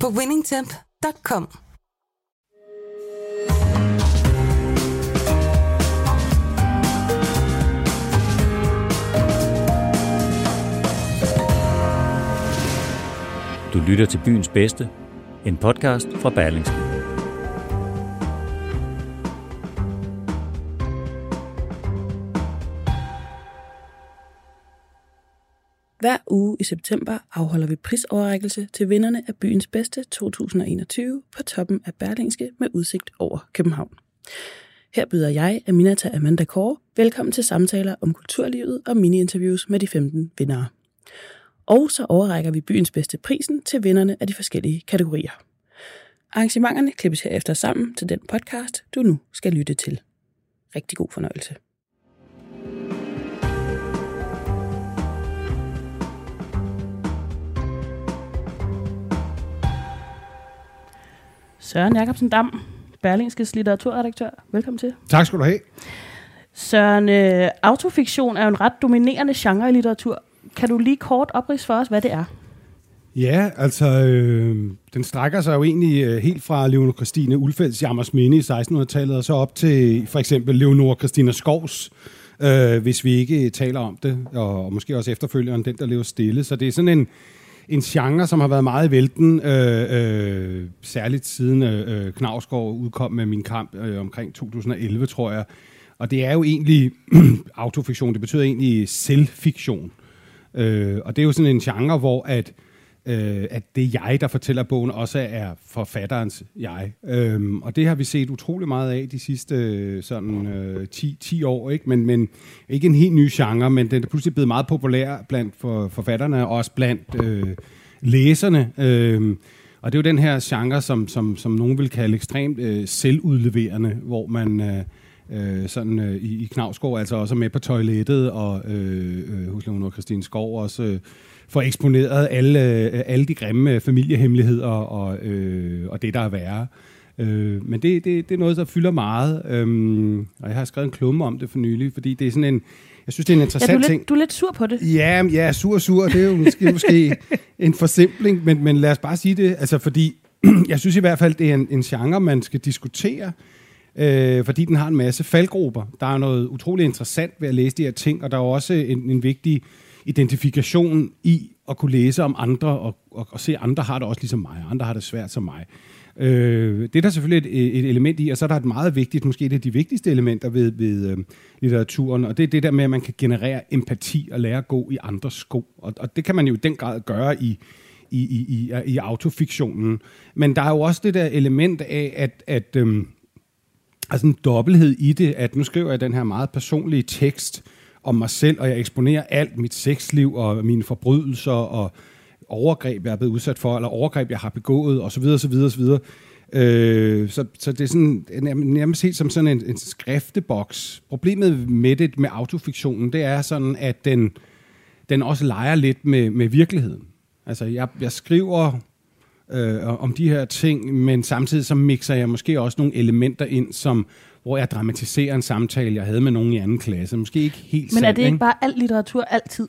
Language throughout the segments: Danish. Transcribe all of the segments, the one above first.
på winningtemp.com. Du lytter til Byens Bedste, en podcast fra Berlingske. Hver uge i september afholder vi prisoverrækkelse til vinderne af Byens Bedste 2021 på toppen af Berlingske med udsigt over København. Her byder jeg, Aminata Amanda Kåre, velkommen til samtaler om kulturlivet og mini-interviews med de 15 vindere. Og så overrækker vi byens bedste prisen til vinderne af de forskellige kategorier. Arrangementerne klippes herefter sammen til den podcast, du nu skal lytte til. Rigtig god fornøjelse. Søren Jacobsen Dam, Berlingskes litteraturredaktør. Velkommen til. Tak skal du have. Søren, øh, autofiktion er jo en ret dominerende genre i litteratur. Kan du lige kort oprids for os, hvad det er? Ja, altså, øh, den strækker sig jo egentlig øh, helt fra Leonor Christine Ulfelds Jammers Minde i 1600-tallet, og så op til for eksempel Leonor Christina Skovs, øh, hvis vi ikke taler om det, og, og måske også efterfølgeren, den der lever stille. Så det er sådan en, en genre, som har været meget i vælten, øh, øh, særligt siden øh, øh Knavsgaard udkom med Min Kamp øh, omkring 2011, tror jeg. Og det er jo egentlig autofiktion, det betyder egentlig selvfiktion. Øh, og det er jo sådan en genre, hvor at, øh, at det jeg, der fortæller bogen, også er forfatterens jeg. Øhm, og det har vi set utrolig meget af de sidste øh, sådan øh, 10, 10 år, ikke? Men, men ikke en helt ny genre, men den er pludselig blevet meget populær blandt for, forfatterne, og også blandt øh, læserne. Øh, og det er jo den her genre, som, som, som nogen vil kalde ekstremt øh, selvudleverende, hvor man... Øh, øh, sådan øh, i, i Knavsgaard, altså også med på toilettet, og øh, øh, hos Leonor Christine Skov også øh, får eksponeret alle, øh, alle de grimme familiehemmeligheder og, øh, og det, der er værre. Øh, men det, det, det er noget, der fylder meget, øh, og jeg har skrevet en klumme om det for nylig, fordi det er sådan en, jeg synes, det er en interessant ja, du er lidt, ting. Du er lidt sur på det. Ja, ja, sur sur, det er jo måske, måske en forsimpling, men, men lad os bare sige det, altså fordi, jeg synes i hvert fald, det er en, en genre, man skal diskutere, øh, øh, fordi den har en masse faldgrupper. Der er noget utrolig interessant ved at læse de her ting, og der er også en, en vigtig identifikation i at kunne læse om andre, og, og, og se, at andre har det også ligesom mig, andre har det svært som mig. Øh, det er der selvfølgelig et, et element i, og så er der et meget vigtigt, måske et af de vigtigste elementer ved, ved øh, litteraturen, og det er det der med, at man kan generere empati og lære at gå i andres sko. Og, og det kan man jo i den grad gøre i, i, i, i, i autofiktionen. Men der er jo også det der element af, at, at øh, altså en dobbelthed i det, at nu skriver jeg den her meget personlige tekst om mig selv, og jeg eksponerer alt mit sexliv og mine forbrydelser og overgreb, jeg er blevet udsat for, eller overgreb, jeg har begået, osv. osv., osv. Øh, så, så det er sådan nærmest helt som sådan en, en skrifteboks. Problemet med det, med autofiktionen, det er sådan, at den, den også leger lidt med, med virkeligheden. Altså, jeg, jeg skriver øh, om de her ting, men samtidig så mixer jeg måske også nogle elementer ind, som hvor jeg dramatiserer en samtale, jeg havde med nogen i anden klasse. Måske ikke helt Men er det ikke bare alt litteratur altid?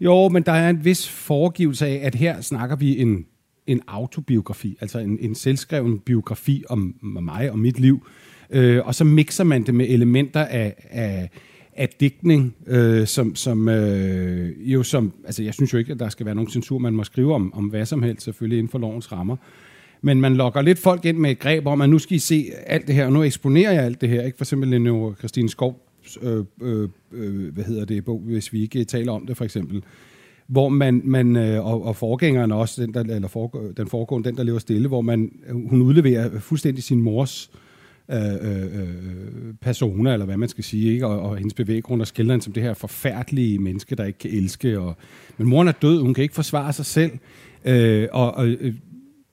Jo, men der er en vis foregivelse af, at her snakker vi en, en autobiografi, altså en, en selvskreven biografi om, om mig og mit liv. Øh, og så mixer man det med elementer af, af, af digtning, øh, som, som øh, jo som, altså jeg synes jo ikke, at der skal være nogen censur, man må skrive om, om hvad som helst, selvfølgelig inden for lovens rammer. Men man lokker lidt folk ind med et greb om, at nu skal I se alt det her, og nu eksponerer jeg alt det her. Ikke? For eksempel Lene Christine Skov, øh, øh, øh, hvad hedder det, bog, hvis vi ikke taler om det for eksempel, hvor man, man øh, og, og forgængeren også, den, der, eller foregå, den foregående, den der lever stille, hvor man, hun udleverer fuldstændig sin mors øh, øh, øh, øh persona, eller hvad man skal sige, ikke? Og, og hendes bevæggrund og skildrer hende som det her forfærdelige menneske, der ikke kan elske. Og, men moren er død, hun kan ikke forsvare sig selv. Øh, og, og øh,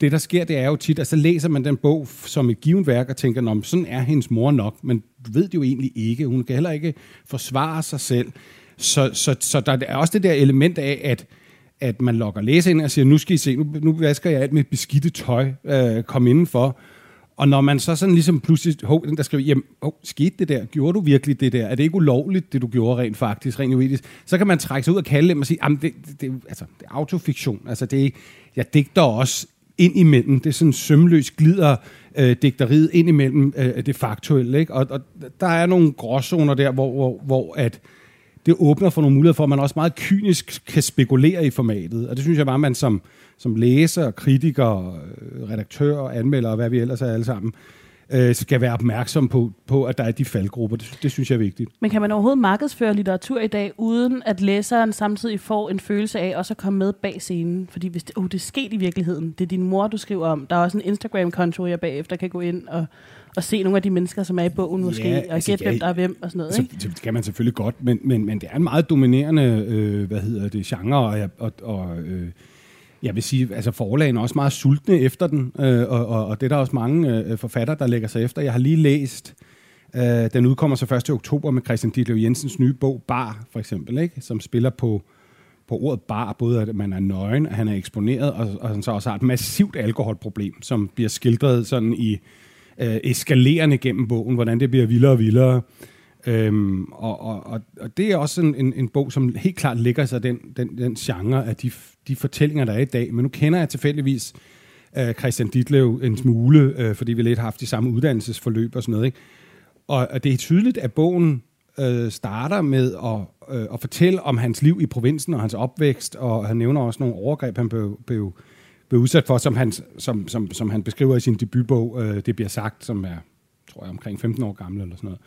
det, der sker, det er jo tit, at så læser man den bog som et givet værk og tænker, Nå, sådan er hendes mor nok, men du ved det jo egentlig ikke. Hun kan heller ikke forsvare sig selv. Så, så, så der er også det der element af, at at man lokker læser ind og siger, nu skal I se, nu, nu vasker jeg alt mit beskidte tøj, øh, kom indenfor. Og når man så sådan ligesom pludselig, hov, den der skriver, jamen, hov, skete det der? Gjorde du virkelig det der? Er det ikke ulovligt, det du gjorde rent faktisk, rent juridisk? Så kan man trække sig ud og kalde dem og sige, jamen, det, det, det, altså, det er autofiktion. Altså, det jeg digter også ind imellem. Det er sådan sømløst glider øh, digteriet ind imellem øh, det faktuelle. Ikke? Og, og der er nogle gråzoner der, hvor, hvor, hvor at, det åbner for nogle muligheder for, at man også meget kynisk kan spekulere i formatet. Og det synes jeg bare, man som, som læser, kritiker, øh, redaktør, anmelder og hvad vi ellers er alle sammen, øh, skal være opmærksom på, på, at der er de faldgrupper. Det, det synes jeg er vigtigt. Men kan man overhovedet markedsføre litteratur i dag, uden at læseren samtidig får en følelse af også at komme med bag scenen? Fordi hvis det, oh, det er sket i virkeligheden, det er din mor, du skriver om. Der er også en Instagram-konto, jeg bagefter kan gå ind og, og se nogle af de mennesker, som er i bogen måske, ja, og altså, gætte, hvem der er hvem og sådan noget. Altså, ikke? Det kan man selvfølgelig godt, men, men, men det er en meget dominerende øh, hvad hedder det, genre, og, og, og øh, jeg vil sige, altså forlagene er også meget sultne efter den, øh, og, og, og det er der også mange øh, forfatter, der lægger sig efter. Jeg har lige læst, øh, den udkommer så 1. oktober med Christian Ditlev Jensens nye bog, Bar, for eksempel, ikke? som spiller på, på ordet bar, både at man er nøgen, at han er eksponeret, og, og han så også har et massivt alkoholproblem, som bliver skildret sådan i øh, eskalerende gennem bogen, hvordan det bliver vildere og vildere. Øhm, og, og, og, og det er også en, en, en bog, som helt klart ligger sig den, den, den genre af de, de fortællinger, der er i dag. Men nu kender jeg tilfældigvis øh, Christian Ditlev en smule, øh, fordi vi lidt har haft de samme uddannelsesforløb og sådan noget. Ikke? Og, og det er tydeligt, at bogen øh, starter med at, øh, at fortælle om hans liv i provinsen og hans opvækst, og han nævner også nogle overgreb, han blev, blev, blev udsat for, som han, som, som, som han beskriver i sin debutbog, øh, Det bliver sagt, som er, tror jeg, omkring 15 år gammel eller sådan noget.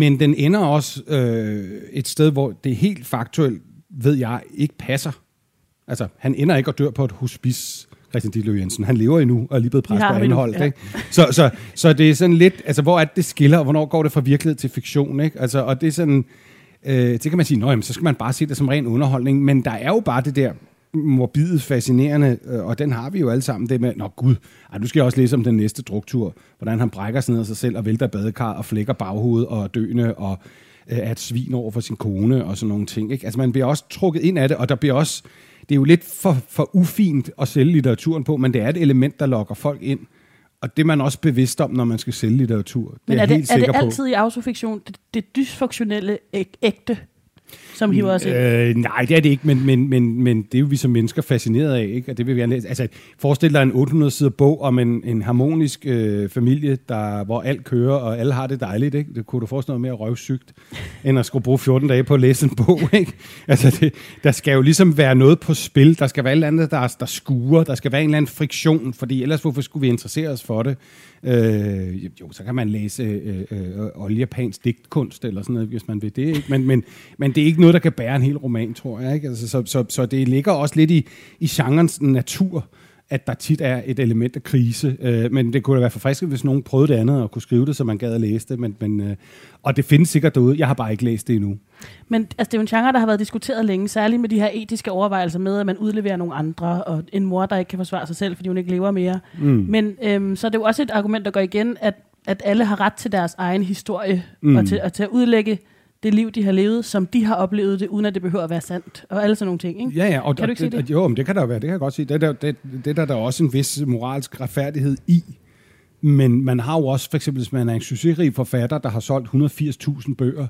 Men den ender også øh, et sted, hvor det helt faktuelt, ved jeg, ikke passer. Altså, han ender ikke og dør på et hospice, Christian Ditlev Jensen. Han lever endnu og er lige blevet præst på anholdt. Ja. Ikke? Så, så, så det er sådan lidt, altså hvor er det, det skiller, og hvornår går det fra virkelighed til fiktion? Ikke? Altså, og det er sådan, øh, det kan man sige, jamen, så skal man bare se det som ren underholdning, men der er jo bare det der, morbid, fascinerende, øh, og den har vi jo alle sammen, det med, nå gud, ej, du skal også læse om den næste druktur, hvordan han brækker sig ned af sig selv og vælter badekar og flækker baghovedet og døende og øh, er et svin over for sin kone og sådan nogle ting. Ikke? Altså man bliver også trukket ind af det, og der bliver også, det er jo lidt for, for ufint at sælge litteraturen på, men det er et element, der lokker folk ind. Og det er man også bevidst om, når man skal sælge litteratur. Det men er, er, det, er det altid på. i autofiktion det, det dysfunktionelle ægte som hiver os ind? Øh, nej, det er det ikke, men, men, men, men det er jo vi som mennesker fascineret af, ikke? Og det vil vi gerne. Altså, forestil dig en 800 sider bog om en, en harmonisk øh, familie, der, hvor alt kører, og alle har det dejligt, ikke? Det kunne du forestille dig mere røvsygt, end at skulle bruge 14 dage på at læse en bog, ikke? Altså, det, der skal jo ligesom være noget på spil. Der skal være et eller andet, der, der skuer. Der skal være en eller anden friktion, fordi ellers hvorfor skulle vi interessere os for det? Øh, jo, så kan man læse øh, øh, Oljepans digtkunst, eller sådan noget, hvis man vil det, ikke? Men, men, men det er ikke noget, der kan bære en hel roman, tror jeg. Ikke? Altså, så, så, så det ligger også lidt i, i genrens natur, at der tit er et element af krise. Øh, men det kunne da være forfriskende, hvis nogen prøvede det andet og kunne skrive det, så man gad at læse det. Men, men, øh, og det findes sikkert derude. Jeg har bare ikke læst det endnu. Men altså, det er jo en genre, der har været diskuteret længe, særligt med de her etiske overvejelser med, at man udleverer nogle andre, og en mor, der ikke kan forsvare sig selv, fordi hun ikke lever mere. Mm. Men øhm, så er det jo også et argument, der går igen, at, at alle har ret til deres egen historie, mm. og, til, og til at udlægge det liv, de har levet, som de har oplevet det, uden at det behøver at være sandt, og alle sådan nogle ting. Ikke? Ja, ja. Og, kan du ikke sige det? Jo, men det kan der være, det kan jeg godt sige. Det, det, det, det der er der også en vis moralsk retfærdighed i. Men man har jo også, for eksempel, hvis man er en succesrig forfatter, der har solgt 180.000 bøger,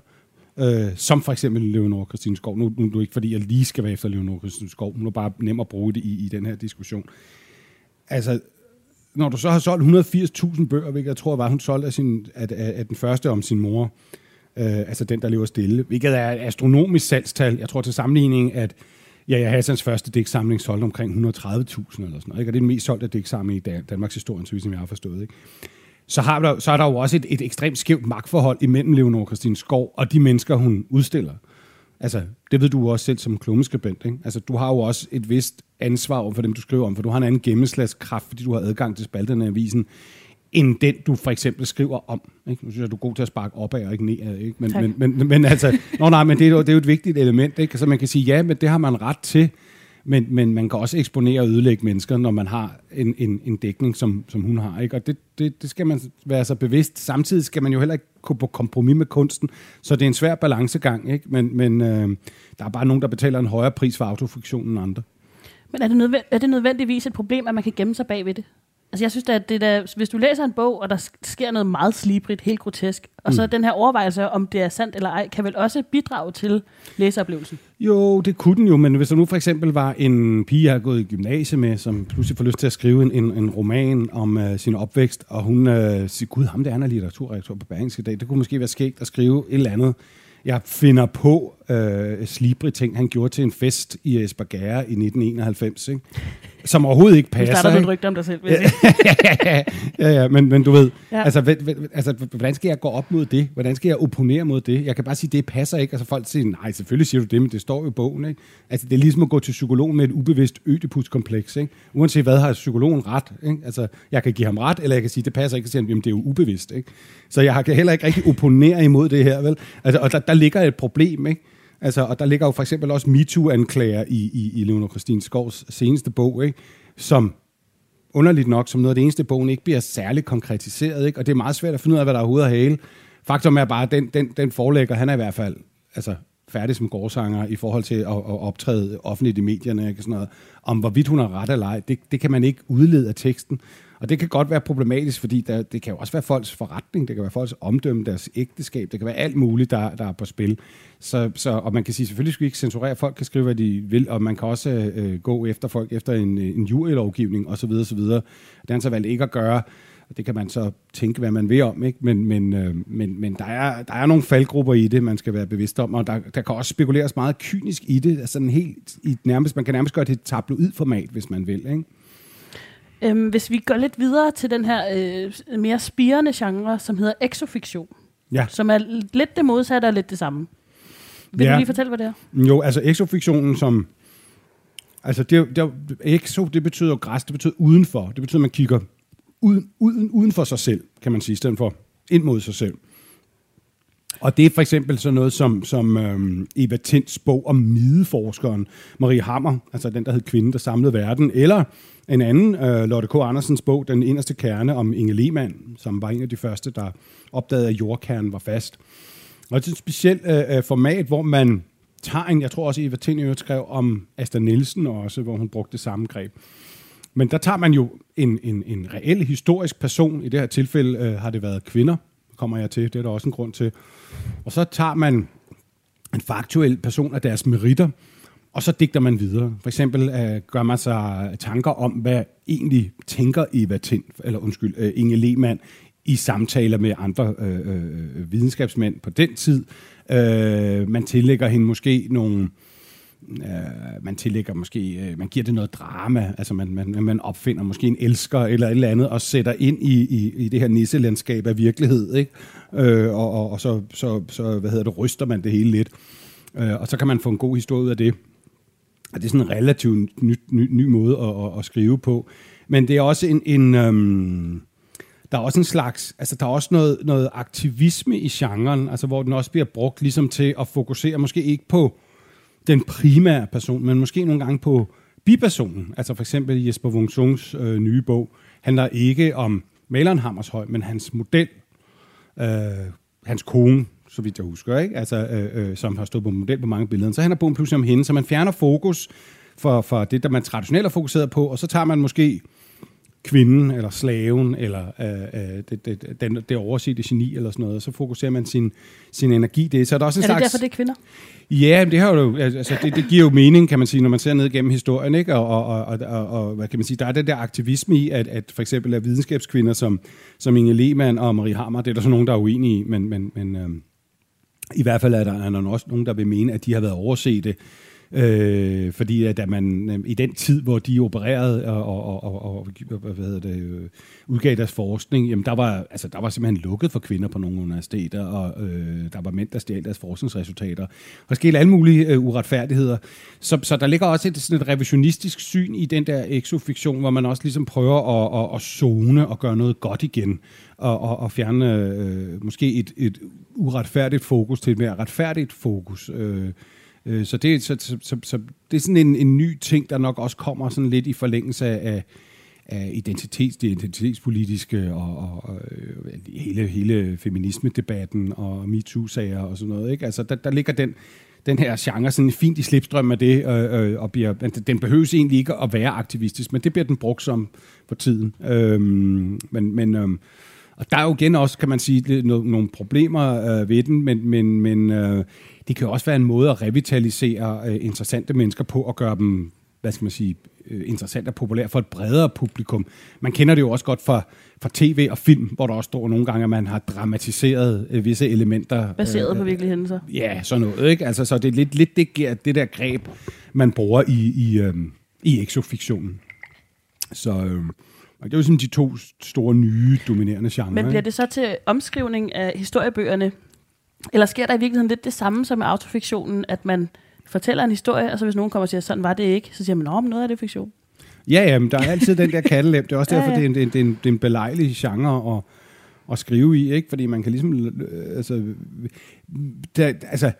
øh, som for eksempel Leonore Christine Skov. Nu, nu er det ikke, fordi jeg lige skal være efter Leonore Christine Skov. Nu er bare nemt at bruge det i, i den her diskussion. Altså, når du så har solgt 180.000 bøger, hvilket jeg tror var, hun solgte af, sin, af, af, af den første om sin mor, øh, øh, altså den, der lever stille, hvilket er et astronomisk salgstal. Jeg tror til sammenligning, at Ja, jeg Hassans første digtsamling solgte omkring 130.000 eller sådan noget. Ikke? Og det er den mest solgte digtsamling i Danmarks historie, så vidt jeg har forstået. Ikke? Så, har der, så er der jo også et, et ekstremt skævt magtforhold imellem Leonore Christine Skov og de mennesker, hun udstiller. Altså, det ved du også selv som klummeskribent, ikke? Altså, du har jo også et vist ansvar over for dem, du skriver om, for du har en anden gennemslagskraft, fordi du har adgang til spalterne af avisen, end den, du for eksempel skriver om. Ikke? Nu synes jeg, du er god til at sparke opad og ikke nedad. Ikke? Men, men, men, men, altså, nå, nej, men det er, jo, det er jo et vigtigt element. Ikke? Så man kan sige, ja, men det har man ret til. Men, men man kan også eksponere og ødelægge mennesker, når man har en, en, en dækning, som, som hun har. Ikke? Og det, det, det skal man være så bevidst. Samtidig skal man jo heller ikke gå på kompromis med kunsten, så det er en svær balancegang. Ikke? Men, men øh, der er bare nogen, der betaler en højere pris for autofiktion end andre. Men er det, nødvendigt, er det nødvendigvis et problem, at man kan gemme sig bag ved det? Altså jeg synes da, at det der, hvis du læser en bog, og der sker noget meget slibrigt, helt grotesk, og så Mm. den her overvejelse, om det er sandt eller ej, kan vel også bidrage til læseoplevelsen? Jo, det kunne den jo, men hvis der nu for eksempel var en pige, jeg har gået i gymnasiet med, som pludselig får lyst til at skrive en, en, en roman om uh, sin opvækst, og hun uh, siger, gud, ham der er litteraturredaktør på Berlingske i dag, det kunne måske være skægt at skrive et eller andet. Jeg finder på uh, slibri ting, han gjorde til en fest i Esbjerg i 1991, ikke? som overhovedet ikke Nu passer. starter du et rygte om dig selv, jeg sige. ja, ja, men, men du ved, Ja. ja. altså, hvad, hvad, altså, hvordan skal jeg gå op mod det? Hvordan skal jeg opponere mod det? Jeg kan bare sige, det passer ikke. Altså folk siger, nej, selvfølgelig siger du det, men det står jo i bogen. Ikke? Altså, det er ligesom at gå til psykologen med et ubevidst ødipuskompleks. Ikke? Uanset hvad har psykologen ret. Ikke? Altså, jeg kan give ham ret, eller jeg kan sige, det passer ikke, og sige, jamen, det er jo ubevidst. Ikke? Så jeg kan heller ikke rigtig opponere imod det her. Vel? Altså, og der, der ligger et problem, ikke? Altså, og der ligger jo for eksempel også MeToo-anklager i, i, i Leonor Christine Skovs seneste bog, ikke? som underligt nok, som noget af det eneste, bogen ikke bliver særligt konkretiseret, ikke? og det er meget svært at finde ud af, hvad der er hovedet og hale. Faktum er bare, at den, den, den forlægger, han er i hvert fald altså, færdig som gårdsanger i forhold til at, at optræde offentligt i medierne, ikke? Sådan noget. om hvorvidt hun har ret eller ej, det, det kan man ikke udlede af teksten. Og det kan godt være problematisk, fordi der, det kan jo også være folks forretning, det kan være folks omdømme, deres ægteskab, det kan være alt muligt, der, der er på spil. Så, så, og man kan sige, selvfølgelig skal vi ikke censurere, folk kan skrive, hvad de vil, og man kan også øh, gå efter folk efter en, en jurylovgivning osv. osv. Det har han så valgt ikke at gøre, og det kan man så tænke, hvad man vil om, ikke? Men, men, øh, men, men der, er, der er nogle faldgrupper i det, man skal være bevidst om, og der, der kan også spekuleres meget kynisk i det, altså sådan helt, i nærmest, man kan nærmest gøre det et tabloid-format, hvis man vil, ikke? Øhm, hvis vi går lidt videre til den her øh, mere spirende genre, som hedder exofiktion, Ja. som er lidt det modsatte og lidt det samme. Vil ja. Du lige fortælle, hvad det er? Jo, altså exofiktionen som... Altså, det, det, exo, det betyder jo græs, det betyder udenfor. Det betyder, at man kigger uden, uden, uden for sig selv, kan man sige, i stedet for ind mod sig selv. Og det er for eksempel sådan noget som, som øhm, Eva Tinds bog om mideforskeren Marie Hammer, altså den, der hed Kvinden, der samlede verden, eller en anden, øh, Lotte K. Andersens bog, Den inderste kerne om Inge Lehmann, som var en af de første, der opdagede, at jordkernen var fast. Og det er et specielt øh, øh format, hvor man tager en, jeg tror også Eva Tind skrev om Asta Nielsen også, hvor hun brugte det samme greb. Men der tager man jo en, en, en reel historisk person, i det her tilfælde øh, har det været kvinder, kommer jeg til, det er der også en grund til. Og så tager man en faktuel person af deres meritter, og så digter man videre. For eksempel øh, gør man sig tanker om, hvad egentlig tænker Eva Tind, eller undskyld, øh, Inge Lehmann, i samtaler med andre øh, øh, øh videnskabsmænd på den tid. Øh, man tillægger hende måske nogle... Øh, man tillægger måske, øh, man giver det noget drama, altså man, man, man opfinder måske en elsker eller et eller andet, og sætter ind i, i, i det her nisselandskab af virkelighed, ikke? Øh, og, og, og så, så, så, hvad hedder det, ryster man det hele lidt. Øh, og så kan man få en god historie ud af det. Og det er sådan en relativt ny, ny, ny måde at, at, at skrive på. Men det er også en, en øhm, der er også en slags, altså der er også noget, noget aktivisme i genren, altså hvor den også bliver brugt ligesom til at fokusere måske ikke på den primære person, men måske nogle gange på bipersonen. Altså for eksempel Jesper Wungsungs øh, nye bog handler ikke om maleren Hammershøj, men hans model, øh, hans kone, så vidt jeg husker, ikke? Altså, øh, øh, som har stået på model på mange billeder. Så handler bogen pludselig om hende, så man fjerner fokus for, for det, der man traditionelt er fokuseret på, og så tager man måske kvinden, eller slaven, eller øh, øh, det, det, den, det oversete geni, eller sådan noget, og så fokuserer man sin, sin energi det. Så er der også en Er det slags... derfor, det er kvinder? Ja, men det, har jo, altså, det, det giver jo mening, kan man sige, når man ser ned gennem historien, ikke? Og, og, og, og, og hvad kan man sige, der er den der aktivisme i, at, at for eksempel er videnskabskvinder som, som Inge Lehmann og Marie Hammer, det er der så nogen, der er uenige i, men, men, men øhm, i hvert fald er der, er der også nogen, der vil mene, at de har været overset Øh, fordi at, at man øh, i den tid, hvor de opererede og, og, og, og hvad hedder det, øh, udgav deres forskning, jamen der var, altså, der var simpelthen lukket for kvinder på nogle universiteter, og øh, der var mænd, der stjal deres forskningsresultater. Der skete alle mulige øh, uretfærdigheder. Så, så der ligger også et, sådan et revisionistisk syn i den der exofiktion, hvor man også ligesom prøver at, at, at zone og gøre noget godt igen, og, og, og fjerne øh, måske et, et uretfærdigt fokus til et mere retfærdigt fokus. Øh, Øh, så, det, så, så, så, så det er sådan en, en ny ting, der nok også kommer sådan lidt i forlængelse af, af identitets, det identitetspolitiske og, og, og øh, hele, hele feminisme-debatten og MeToo-sager og sådan noget. Ikke? Altså, der, der ligger den, den her genre sådan fint i slipstrøm af det, øh, øh, og bliver, den behøves egentlig ikke at være aktivistisk, men det bliver den brugt som for tiden. Øhm, men, men, øhm, og der er jo igen også, kan man sige, nogle, nogle problemer øh, ved den, men, men, men øh, det kan jo også være en måde at revitalisere øh, interessante mennesker på og gøre dem, hvad skal man sige, øh, interessant og populær for et bredere publikum. Man kender det jo også godt fra, fra tv og film, hvor der også står nogle gange, at man har dramatiseret øh, visse elementer. Baseret øh, på virkelige hændelser. Ja, sådan noget. Ikke? Altså, så det er lidt, lidt det, det der greb, man bruger i, i, øh, i exofiktionen. Så øh, det er jo sådan de to store nye dominerende genrer. Men bliver det så til omskrivning af historiebøgerne? Eller sker der i virkeligheden lidt det samme som med autofiktionen, at man fortæller en historie, og så hvis nogen kommer og siger, sådan var det ikke, så siger man, at noget af det fiktion. Ja, ja, men der er altid den der kattelem. Det er også derfor, ja, ja. Det, er en, det, er en, det er en belejlig genre at, at skrive i, ikke? Fordi man kan ligesom... Øh, altså, der, altså,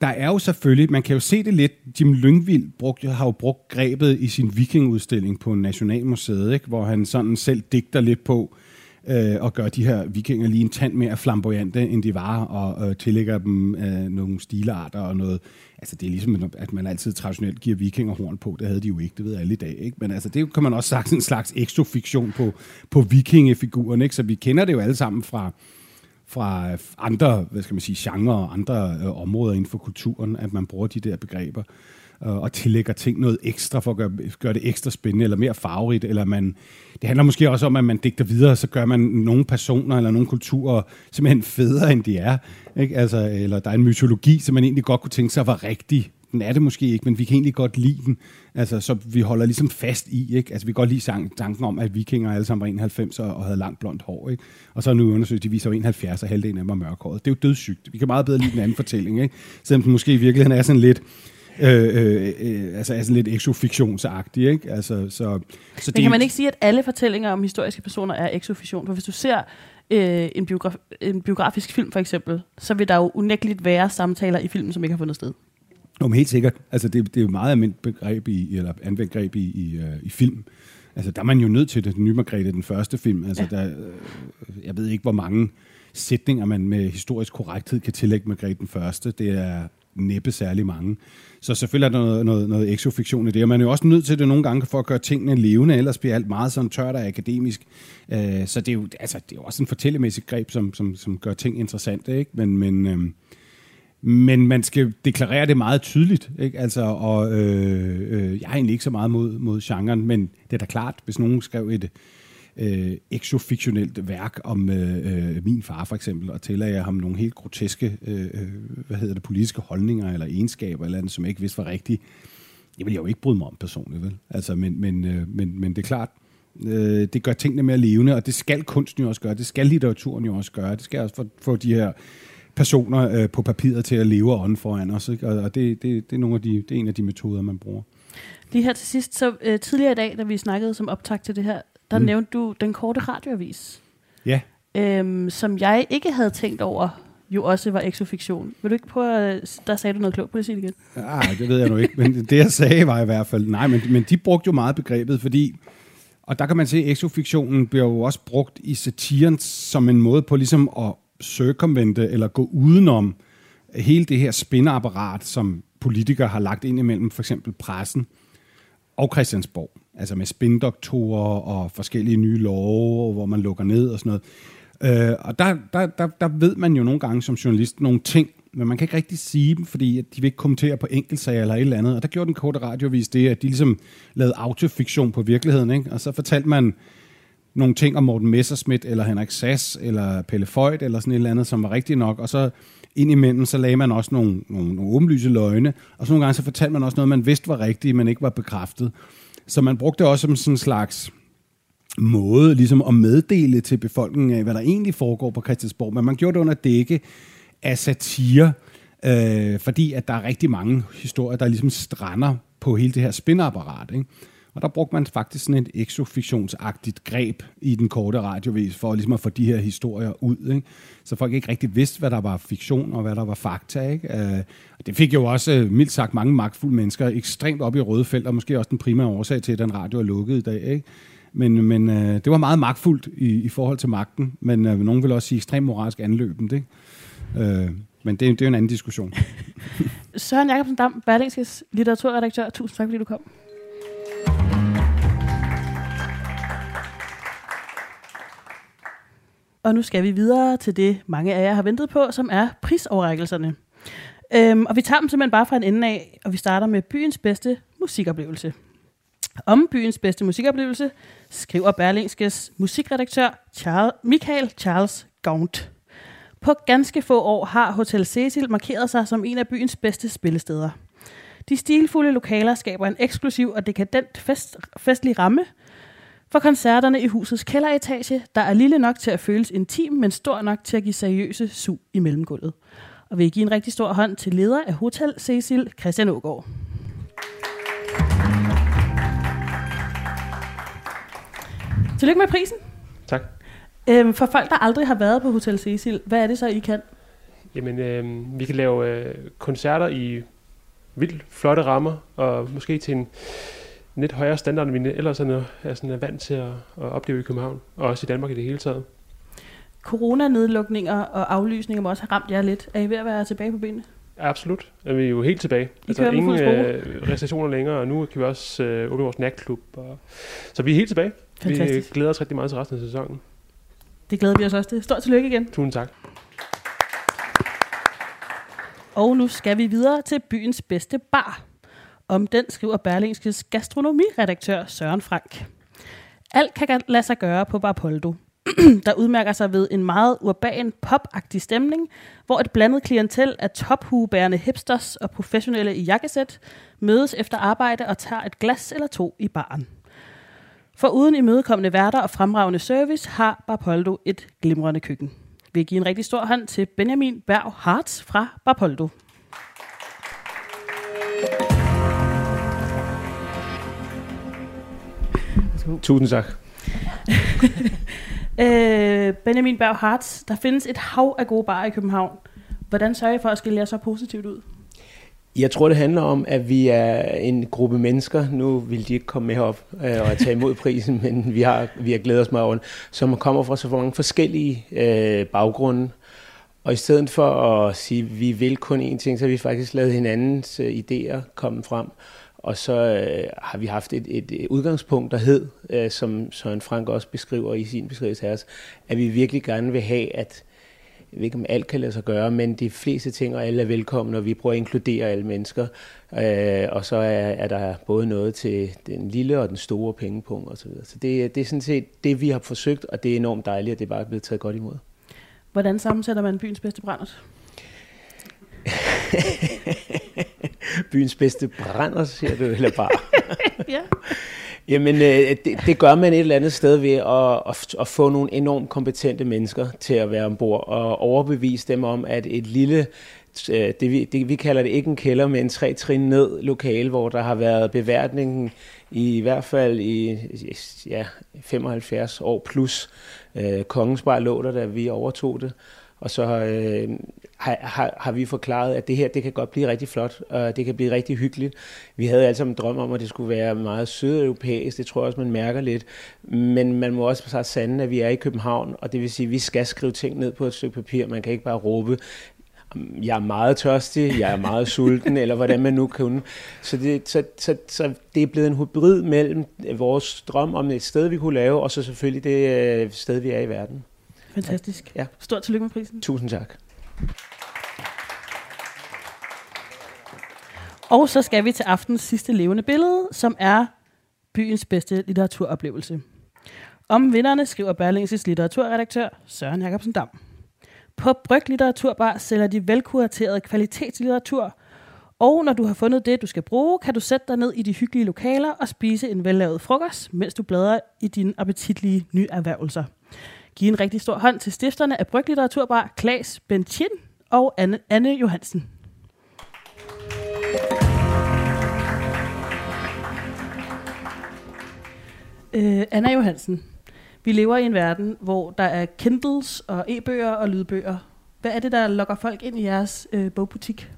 der er jo selvfølgelig, man kan jo se det lidt, Jim Lyngvild brugt, har jo brugt grebet i sin vikingudstilling på Nationalmuseet, ikke? hvor han sådan selv digter lidt på, øh, øh, og gør de her vikinger lige en tand mere flamboyante, end de var, og øh, tillægger dem øh, nogle stilarter og noget. Altså det er ligesom, at man altid traditionelt giver vikinger horn på. Det havde de jo ikke, det ved alle i dag. Ikke? Men altså det kan man også sagt en slags ekstrofiktion på, på vikingefiguren. Ikke? Så vi kender det jo alle sammen fra, fra andre, hvad skal man sige, genrer og andre øh, områder inden for kulturen, at man bruger de der begreber øh, og tillægger ting noget ekstra for at gøre, gøre det ekstra spændende eller mere farverigt, eller man, det handler måske også om, at man digter videre, så gør man nogle personer eller nogle kulturer simpelthen federe, end de er. Ikke? Altså, eller der er en mytologi, som man egentlig godt kunne tænke sig var rigtig. Den er det måske ikke, men vi kan egentlig godt lide den. Altså, så vi holder ligesom fast i. Ikke? Altså, vi kan godt lide tanken om, at vikinger alle sammen var 91 og havde langt blondt hår. Ikke? Og så er nu undersøgt, de viser 71, og halvdelen af dem var mørkhåret. Det er jo dødssygt. Vi kan meget bedre lide den anden fortælling. Ikke? Selvom den måske i virkeligheden er sådan lidt Øh, øh, øh, altså er sådan lidt exofiktionsagtig, ikke? Altså, så, så Men det, kan man ikke sige, at alle fortællinger om historiske personer er exofiktion? For hvis du ser øh, en, biograf, en biografisk film for eksempel, så vil der jo unægteligt være samtaler i filmen, som ikke har fundet sted. Jo, men helt sikkert. Altså, det, det er jo meget almindeligt begreb i, eller anvendt greb i, i, uh, i film. Altså, der er man jo nødt til det. Den nye Margrethe, den første film. Altså, ja. der, øh, jeg ved ikke, hvor mange sætninger, man med historisk korrekthed kan tillægge Margrethe den første. Det er næppe særlig mange. Så selvfølgelig er der noget, noget, noget exofiktion i det, og man er jo også nødt til det nogle gange for at gøre tingene levende, ellers bliver alt meget sådan tørt og akademisk. Øh, så det er, jo, altså, det er jo også en fortællemæssig greb, som, som, som gør ting interessante, ikke? Men, men, øh, men man skal deklarere det meget tydeligt, ikke? Altså, og øh, øh, jeg er egentlig ikke så meget mod, mod genren, men det er da klart, hvis nogen skrev et, øh, exofiktionelt værk om øh, øh, min far for eksempel, og tillader ham nogle helt groteske øh, øh, hvad hedder det, politiske holdninger eller egenskaber, eller andet, som jeg ikke vidste var rigtigt. Det vil jeg jo ikke bryde mig om personligt, vel? Altså, men, men, øh, men, men det er klart, øh, det gør tingene mere levende, og det skal kunsten jo også gøre, det skal litteraturen jo også gøre, det skal også få, få de her personer øh, på papiret til at leve og ånde foran os, ikke? og, og det, det, det, er nogle af de, det er en af de metoder, man bruger. Lige her til sidst, så øh, tidligere i dag, da vi snakkede som optag til det her, der mm. nævnte du den korte radioavis. Ja. Øhm, som jeg ikke havde tænkt over, jo også var exofiktion. Vil du ikke prøve at, der sagde du noget klogt på det igen? Ja, det ved jeg nu ikke, men det jeg sagde var i hvert fald, nej, men, men de brugte jo meget begrebet, fordi, og der kan man se, at exofiktionen bliver jo også brugt i satiren som en måde på ligesom at circumvente eller gå udenom hele det her spinapparat, som politikere har lagt ind imellem for eksempel pressen og Christiansborg altså med spindoktorer og forskellige nye love, hvor man lukker ned og sådan noget. Øh, og der, der, der, der ved man jo nogle gange som journalist nogle ting, men man kan ikke rigtig sige dem, fordi de vil ikke kommentere på enkeltsager eller et eller andet. Og der gjorde den korte radiovis det, at de ligesom lavede autofiktion på virkeligheden, ikke? og så fortalte man nogle ting om Morten Messerschmidt, eller Henrik Sass, eller Pelle Føjt, eller sådan et eller andet, som var rigtigt nok, og så indimellem, så lagde man også nogle, nogle, nogle åbenlyse løgne, og så nogle gange så fortalte man også noget, man vidste var rigtigt, men ikke var bekræftet. Så man brugte det også som sådan en slags måde ligesom at meddele til befolkningen af, hvad der egentlig foregår på Christiansborg. Men man gjorde det under dække af satire, øh, fordi at der er rigtig mange historier, der ligesom strander på hele det her spinapparat. Ikke? Og der brugte man faktisk sådan et exofiktionsagtigt greb i den korte radiovis, for ligesom at få de her historier ud. Ikke? Så folk ikke rigtig vidste, hvad der var fiktion og hvad der var fakta. Ikke? Øh, det fik jo også, øh, mildt sagt, mange magtfulde mennesker ekstremt op i røde felt, og måske også den primære årsag til, at den radio er lukket i dag. Ikke? Men, men øh, det var meget magtfuldt i, i forhold til magten, men øh, nogen vil også sige ekstremt moralsk anløbende. Ikke? Øh, men det, det er jo en anden diskussion. Søren Jacobsen Dam, Berlingskes litteraturredaktør. Tusind tak, fordi du kom. Og nu skal vi videre til det, mange af jer har ventet på, som er prisoverrækkelserne. Øhm, og vi tager dem simpelthen bare fra en ende af, og vi starter med byens bedste musikoplevelse. Om byens bedste musikoplevelse skriver Berlingskes musikredaktør Charles, Michael Charles Gaunt. På ganske få år har Hotel Cecil markeret sig som en af byens bedste spillesteder. De stilfulde lokaler skaber en eksklusiv og dekadent fest, festlig ramme for koncerterne i husets kælderetage, der er lille nok til at føles intim, men stor nok til at give seriøse sug i mellemgulvet. Og vil give en rigtig stor hånd til leder af Hotel Cecil, Christian Ågaard. Tillykke med prisen. Tak. Øhm, for folk, der aldrig har været på Hotel Cecil, hvad er det så, I kan? Jamen, øh, vi kan lave øh, koncerter i vildt flotte rammer, og måske til en lidt højere standard, end vi ellers er, er, sådan, er vant til at, at opleve i København, og også i Danmark i det hele taget. Coronanedlukninger og aflysninger må også have ramt jer lidt. Er I ved at være tilbage på benene? Absolut. Er vi jo helt tilbage. I altså, ingen øh, restriktioner længere, og nu kan vi også øh, åbne vores natklub. Og... Så vi er helt tilbage. Fantastisk. Vi glæder os rigtig meget til resten af sæsonen. Det glæder vi os også til. Stort tillykke igen. Tusind tak. Og nu skal vi videre til byens bedste bar. Om den skriver Berlingskes gastronomiredaktør Søren Frank. Alt kan lade sig gøre på Barpoldo, der udmærker sig ved en meget urban, popagtig stemning, hvor et blandet klientel af tophuebærende hipsters og professionelle i jakkesæt mødes efter arbejde og tager et glas eller to i baren. For uden imødekommende værter og fremragende service har Barpoldo et glimrende køkken. Vi giver en rigtig stor hånd til Benjamin Berg Hartz fra Barpoldo. Tusind tak. øh, Benjamin Berg Hartz, der findes et hav af gode barer i København. Hvordan sørger I for at skille jer så positivt ud? Jeg tror, det handler om, at vi er en gruppe mennesker. Nu vil de ikke komme med op øh, og tage imod prisen, men vi har, vi har glædet os meget over som kommer fra så mange forskellige øh, baggrunde. Og i stedet for at sige, at vi vil kun én ting, så har vi faktisk lavet hinandens øh, idéer komme frem. Og så øh, har vi haft et, et, udgangspunkt, der hed, øh, som Søren Frank også beskriver i sin beskrivelse her, at vi virkelig gerne vil have, at jeg ved ikke, om alt kan lade sig gøre, men de fleste ting og alle er velkomne, og vi prøver at inkludere alle mennesker. Øh, og så er, er der både noget til den lille og den store pengepunkt osv. Så, videre. så det, det er sådan set det, vi har forsøgt, og det er enormt dejligt, at det bare er blevet taget godt imod. Hvordan sammensætter man byens bedste brændert? byens bedste brænder, siger du, eller bare? ja. Jamen, øh, det, det gør man et eller andet sted ved at, at, at få nogle enormt kompetente mennesker til at være ombord og overbevise dem om, at et lille øh, det vi, det vi kalder det ikke en kælder, men en tre trin ned lokale, hvor der har været beværtningen i, i hvert fald i ja, 75 år plus. Øh, Kongens Bar lå der, da vi overtog det. Og så øh, har, har, har vi forklaret, at det her det kan godt blive rigtig flot, og det kan blive rigtig hyggeligt. Vi havde altså en drøm om, at det skulle være meget sydeuropæisk, det tror jeg også, man mærker lidt. Men man må også så sande, at vi er i København, og det vil sige, at vi skal skrive ting ned på et stykke papir. Man kan ikke bare råbe, jeg er meget tørstig, jeg er meget sulten, eller hvordan man nu kan. Så det, så, så, så det er blevet en hybrid mellem vores drøm om et sted, vi kunne lave, og så selvfølgelig det øh, sted, vi er i verden. Fantastisk. Ja. Stort tillykke med prisen. Tusind tak. Og så skal vi til aftens sidste levende billede, som er byens bedste litteraturoplevelse. Om vinderne skriver Berlingses litteraturredaktør Søren Jacobsen Dam. På Bryg Litteraturbar sælger de velkuraterede kvalitetslitteratur, og når du har fundet det, du skal bruge, kan du sætte dig ned i de hyggelige lokaler og spise en vellavet frokost, mens du bladrer i dine appetitlige nyerhvervelser. Giv en rigtig stor hånd til stifterne af Bryg Litteraturbar, Klaas Benchin og Anne, Anne Johansen. Øh, Anna Johansen, vi lever i en verden, hvor der er Kindles og e-bøger og lydbøger. Hvad er det, der lokker folk ind i jeres øh, bogbutik?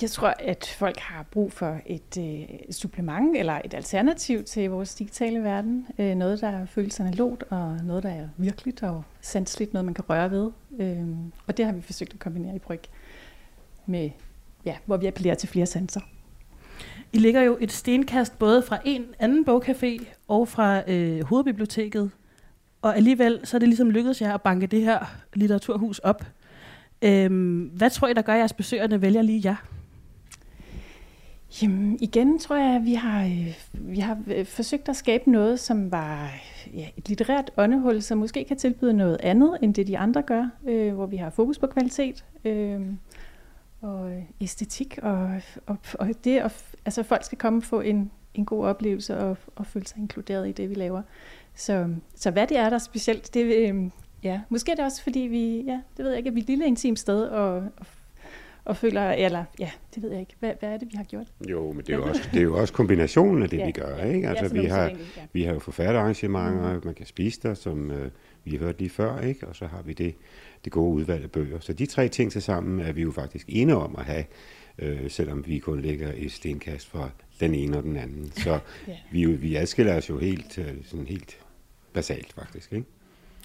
Jeg tror, at folk har brug for et, øh, supplement eller et alternativ til vores digitale verden. Øh, noget, der føles analogt, og noget, der er virkeligt og sanseligt, noget man kan røre ved. Øh, og det har vi forsøgt at kombinere i Bryg, med, ja, hvor vi appellerer til flere sanser. I ligger jo et stenkast både fra en anden bogcafé og fra øh, hovedbiblioteket. Og alligevel så er det ligesom lykkedes jer at banke det her litteraturhus op. Øhm, hvad tror I, der gør, at jeres besøgende vælger lige jer? Jamen, igen tror jeg, at vi har, øh, vi har øh, forsøgt at skabe noget, som var ja, et litterært åndehul, som måske kan tilbyde noget andet, end det de andre gør, øh, hvor vi har fokus på kvalitet øh, og æstetik, og, og, og det, at altså, folk skal komme og få en, en god oplevelse og, og føle sig inkluderet i det, vi laver. Så, så hvad det er, der er specielt, det, øh, ja, måske er det også, fordi vi, ja, det ved jeg ikke, at vi er et lille intimt sted, og, og og føler, eller ja, det ved jeg ikke. Hvad, hvad er det, vi har gjort? Jo, men det er jo også, det er jo også kombinationen af det, Ja, vi gør. Ikke? Altså, Ja, vi, har, egentlig, ja. vi har jo forfatterarrangementer, man kan spise der, som øh, vi har hørt lige før, ikke? og så har vi det, det gode udvalg af bøger. Så de tre ting til sammen er vi jo faktisk enige om at have, øh, selvom vi kun ligger i stenkast fra den ene og den anden. Så Ja. vi, jo- vi adskiller os jo helt, øh, sådan helt basalt faktisk. Ikke?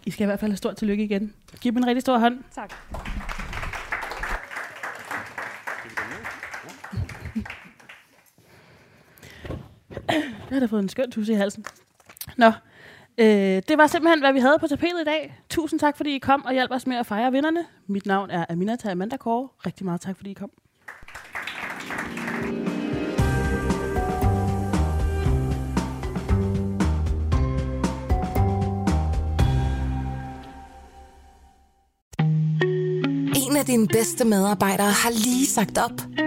I skal i hvert fald have stort tillykke igen. Giv dem en rigtig stor hånd. Tak. Jeg har da fået en skøn tusse i halsen. Nå, øh, det var simpelthen, hvad vi havde på tapetet i dag. Tusind tak, fordi I kom og hjalp os med at fejre vinderne. Mit navn er Aminata Amanda Kåre. Rigtig meget tak, fordi I kom. En af dine bedste medarbejdere har lige sagt op.